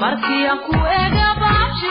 Hamidhe habe ki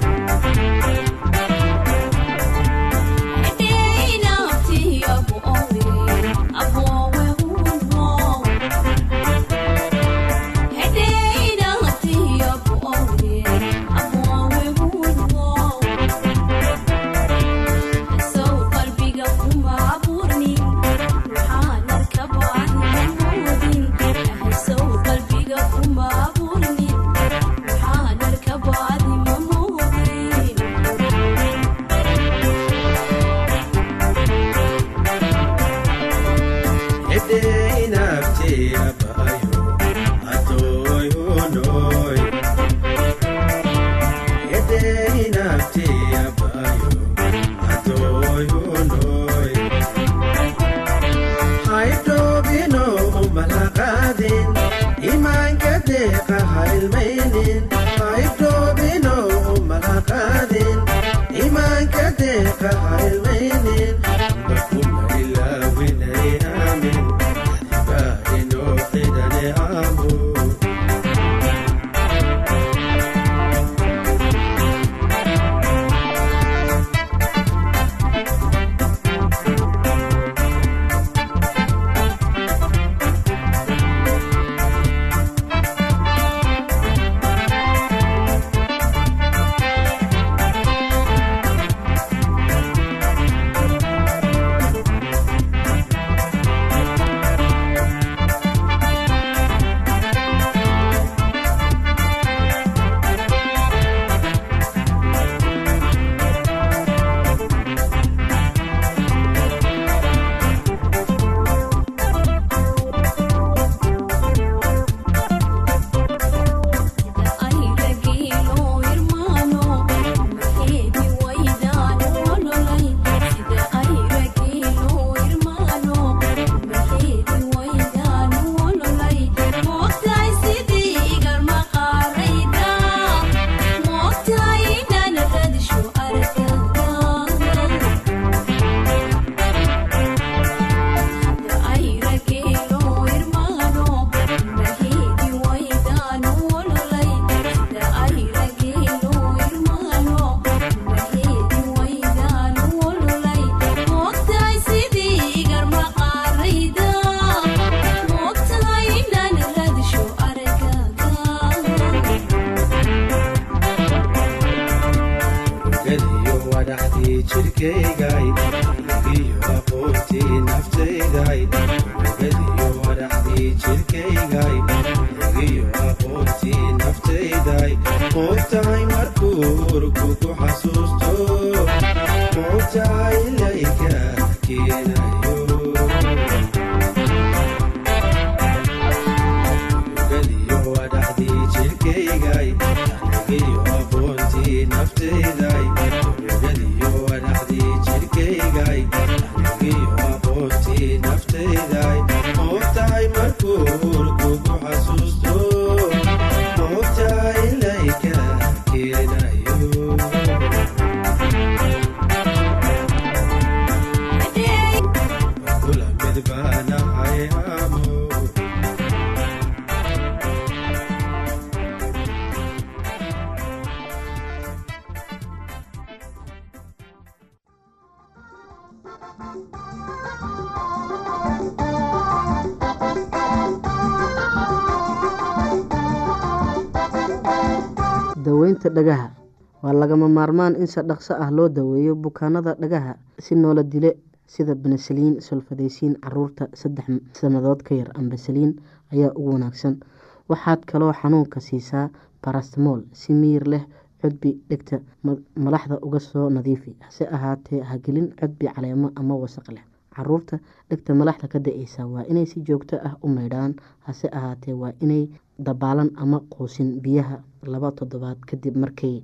lagama maarmaan in si dhaqso ah loo daweeyo bukaanada dhagaha si noola dile sida benesaliin solfadeysiin carruurta saddex sanadood ka yar ambasaliin ayaa ugu wanaagsan. Waxaad kaloo xanuunka siisaa barastmool si miyir leh cudbi dhegta malaxda uga soo nadiifi hase ahaatee hagelin cudbi caleemo ama wasaq leh. Caruurta dhegta malaxda ka da'eysa waa inay si joogto ah u meydhaan hase ahaatee waa inay dabaalan ama quusin biyaha laba toddobaad kadib markay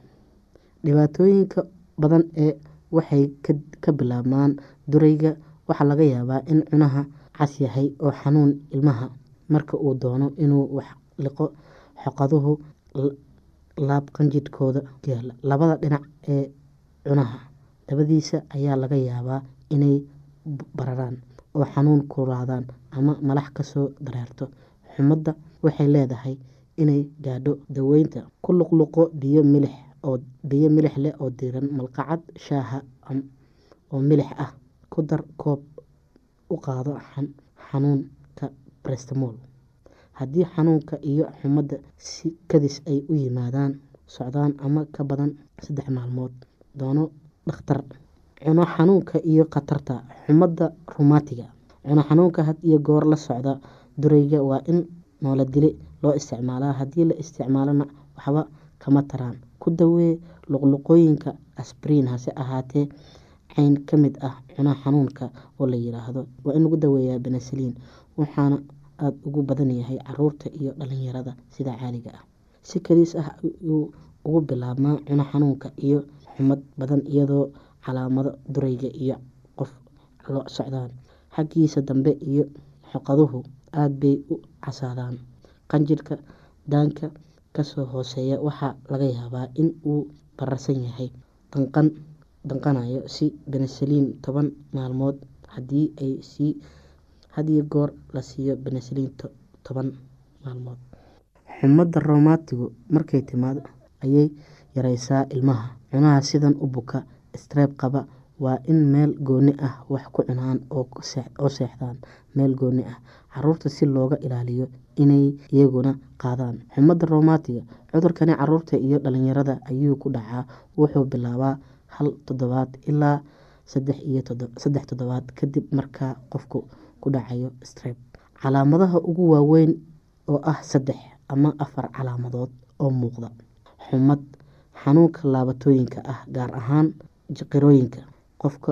dhibaatooyinka badan ee waxay ka bilaabmaan durayga waxaa laga yaabaa in cunaha cas yahay oo xanuun ilmaha marka uu doono inuu wax liqo xoqaduhu laab qanjidhkooda yaalla labada dhinac ee cunaha dabadiisa ayaa laga yaabaa inay bararaan oo xanuun kulaadaan ama malax ka soo dareerto xumadda waxay leedahay inay gaadho daweynta ku luqluqo biyo milix oo biyo milix leh oo diiran malqacad shaaha oo milix ah ku dar koob u qaado xanuunka brestmol haddii xanuunka iyo xumadda si kadis ay u yimaadaan socdaan ama ka badan saddex maalmood doono dhakhtar. Cuno xanuunka iyo khatarta xumadda rumaatiga cuno xanuunka had iyo goor la socda durayga waa in noola dile loo isticmaalaa. Haddii la isticmaalona waxba kama taraan ku dawee luqluqooyinka asbriin hase ahaatee cayn ka mid ah cuno xanuunka oo la yiraahdo. Waa in lagu daweeyaa benesaliin waxaana aada ugu badan yahay carruurta iyo dhalinyarada sida caadiga ah. Si kaliis ah ayuu ugu bilaabmaa cuno xanuunka iyo xumad badan iyadoo calaamado durayga iyo qof lo socdaan. Xaggiisa dambe iyo xoqaduhu aada bay u casaadaan. Qanjirhka daanka ka soo hooseeya waxaa laga yaabaa in uu bararsan yahay danqan danqanayo si benesaliin toban maalmood. Hadii ay sii hadiyo goor la siiyo benesaliin toban maalmood. Xumadda romaatigu markay timaado ayay yareysaa ilmaha. Cunaha sidan u buka streeb qaba waa in meel gooni ah wax ku cunaan oo seexdaan meel gooni ah. Caruurta si looga ilaaliyo inay iyaguna qaadaan. Xumadda romaatiga cudurkani carruurta iyo dhalinyarada ayuu ku dhacaa. Wuxuu bilaabaa hal toddobaad ilaa saddex toddobaad kadib markaa qofku ku dhacayo streb calaamadaha ugu waaweyn oo ah saddex ama afar calaamadood oo muuqda. Xumad xanuunka laabatooyinka ah gaar ahaan jiqirooyinka qofka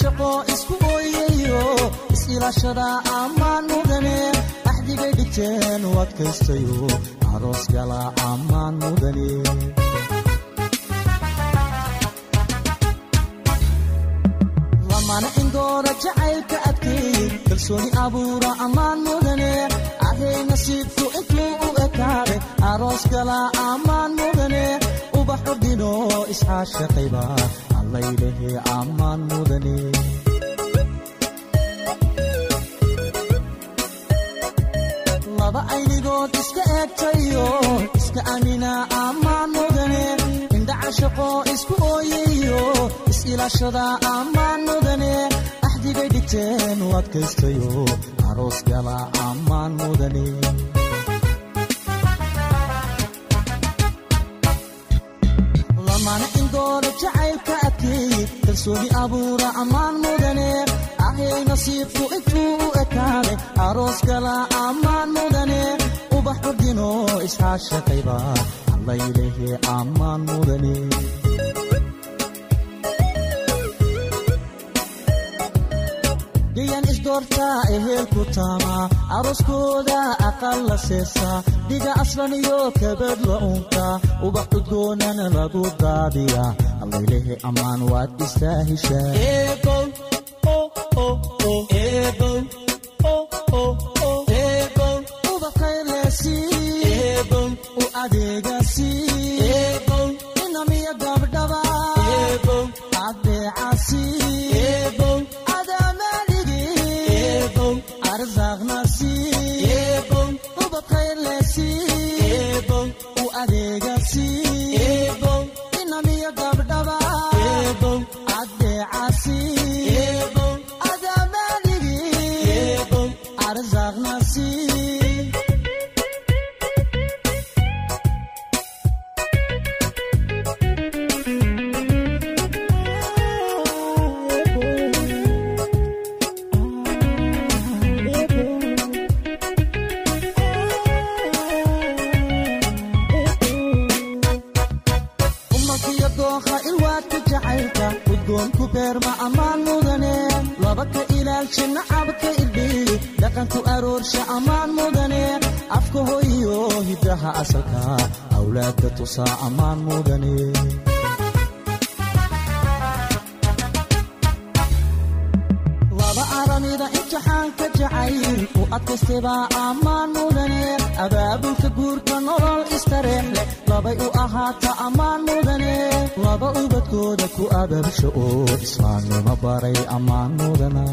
shaqo isku ooyayo is-ilaashada ammaan mudane axdigay dhigteen u adkaystayo aroos gala ammaan mudane lamana indoora jacaylka adkeey kalsooni abuura ammaan mudane ahay nasiibku intuu u ekaaday aroos gala ammaan mudane ubax ordino isxaashaqayba allaylehe ammaan mudane laba aynigood iska eegtayo iska amina ammaan mudane indhaca shaqo isku ooyayo is-ilaashada ammaan mudane axdigay dhigteen u adkaystayo aroos gala ammaan mudane kalsooni abuura ammaan mudane ahay nasiibku intuu u ekaaday aroos gala ammaan mudane ubax ordino isxaashaqayba allaylehe ammaan mudane gayan isdoortaa ehelku taamaa arooskooda aqal la seesaa dhiga aslan iyo kabad la unkaa ubax udgoonana lagu daadiyaa allaylehe ammaan waad istaa heshaa dhaqanku aroorsha ammaan mudane. Afka laba ubadkooda ku abaabsha oo islaamnimo baray ammaan mudana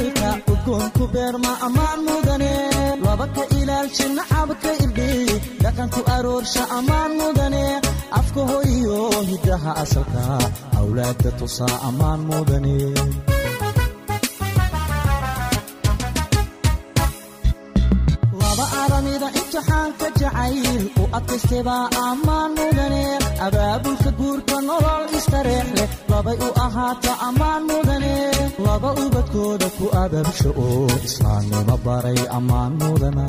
jacaylka udgoonku beerma ammaan mudane. Laba ka ilaalsha nacabka irdhiy dhaqanku aroorsha ammaan mudane. Afka hoyiyo hiddaha asalka awlaadda tusaa ammaan mudane. Imtixaanka jacayl u adkaystebaa ammaan mudane. Abaabulka guurka nolol istareex labay u ahaato ammaan mudane laba ubadkooda ku ababsho oo islaamnimo baray ammaan mudana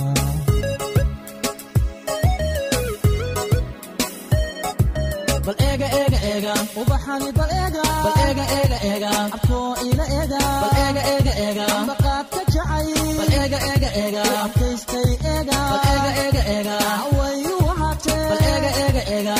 bal eega eega eega ubaxani bal eega bal eega eega eega abkoo ila eega bal eega eega eega ambaqaad ka jacay bal eega eega eega abkaystay eega bal eega eega eega haway u ahaatee bal eega eega eega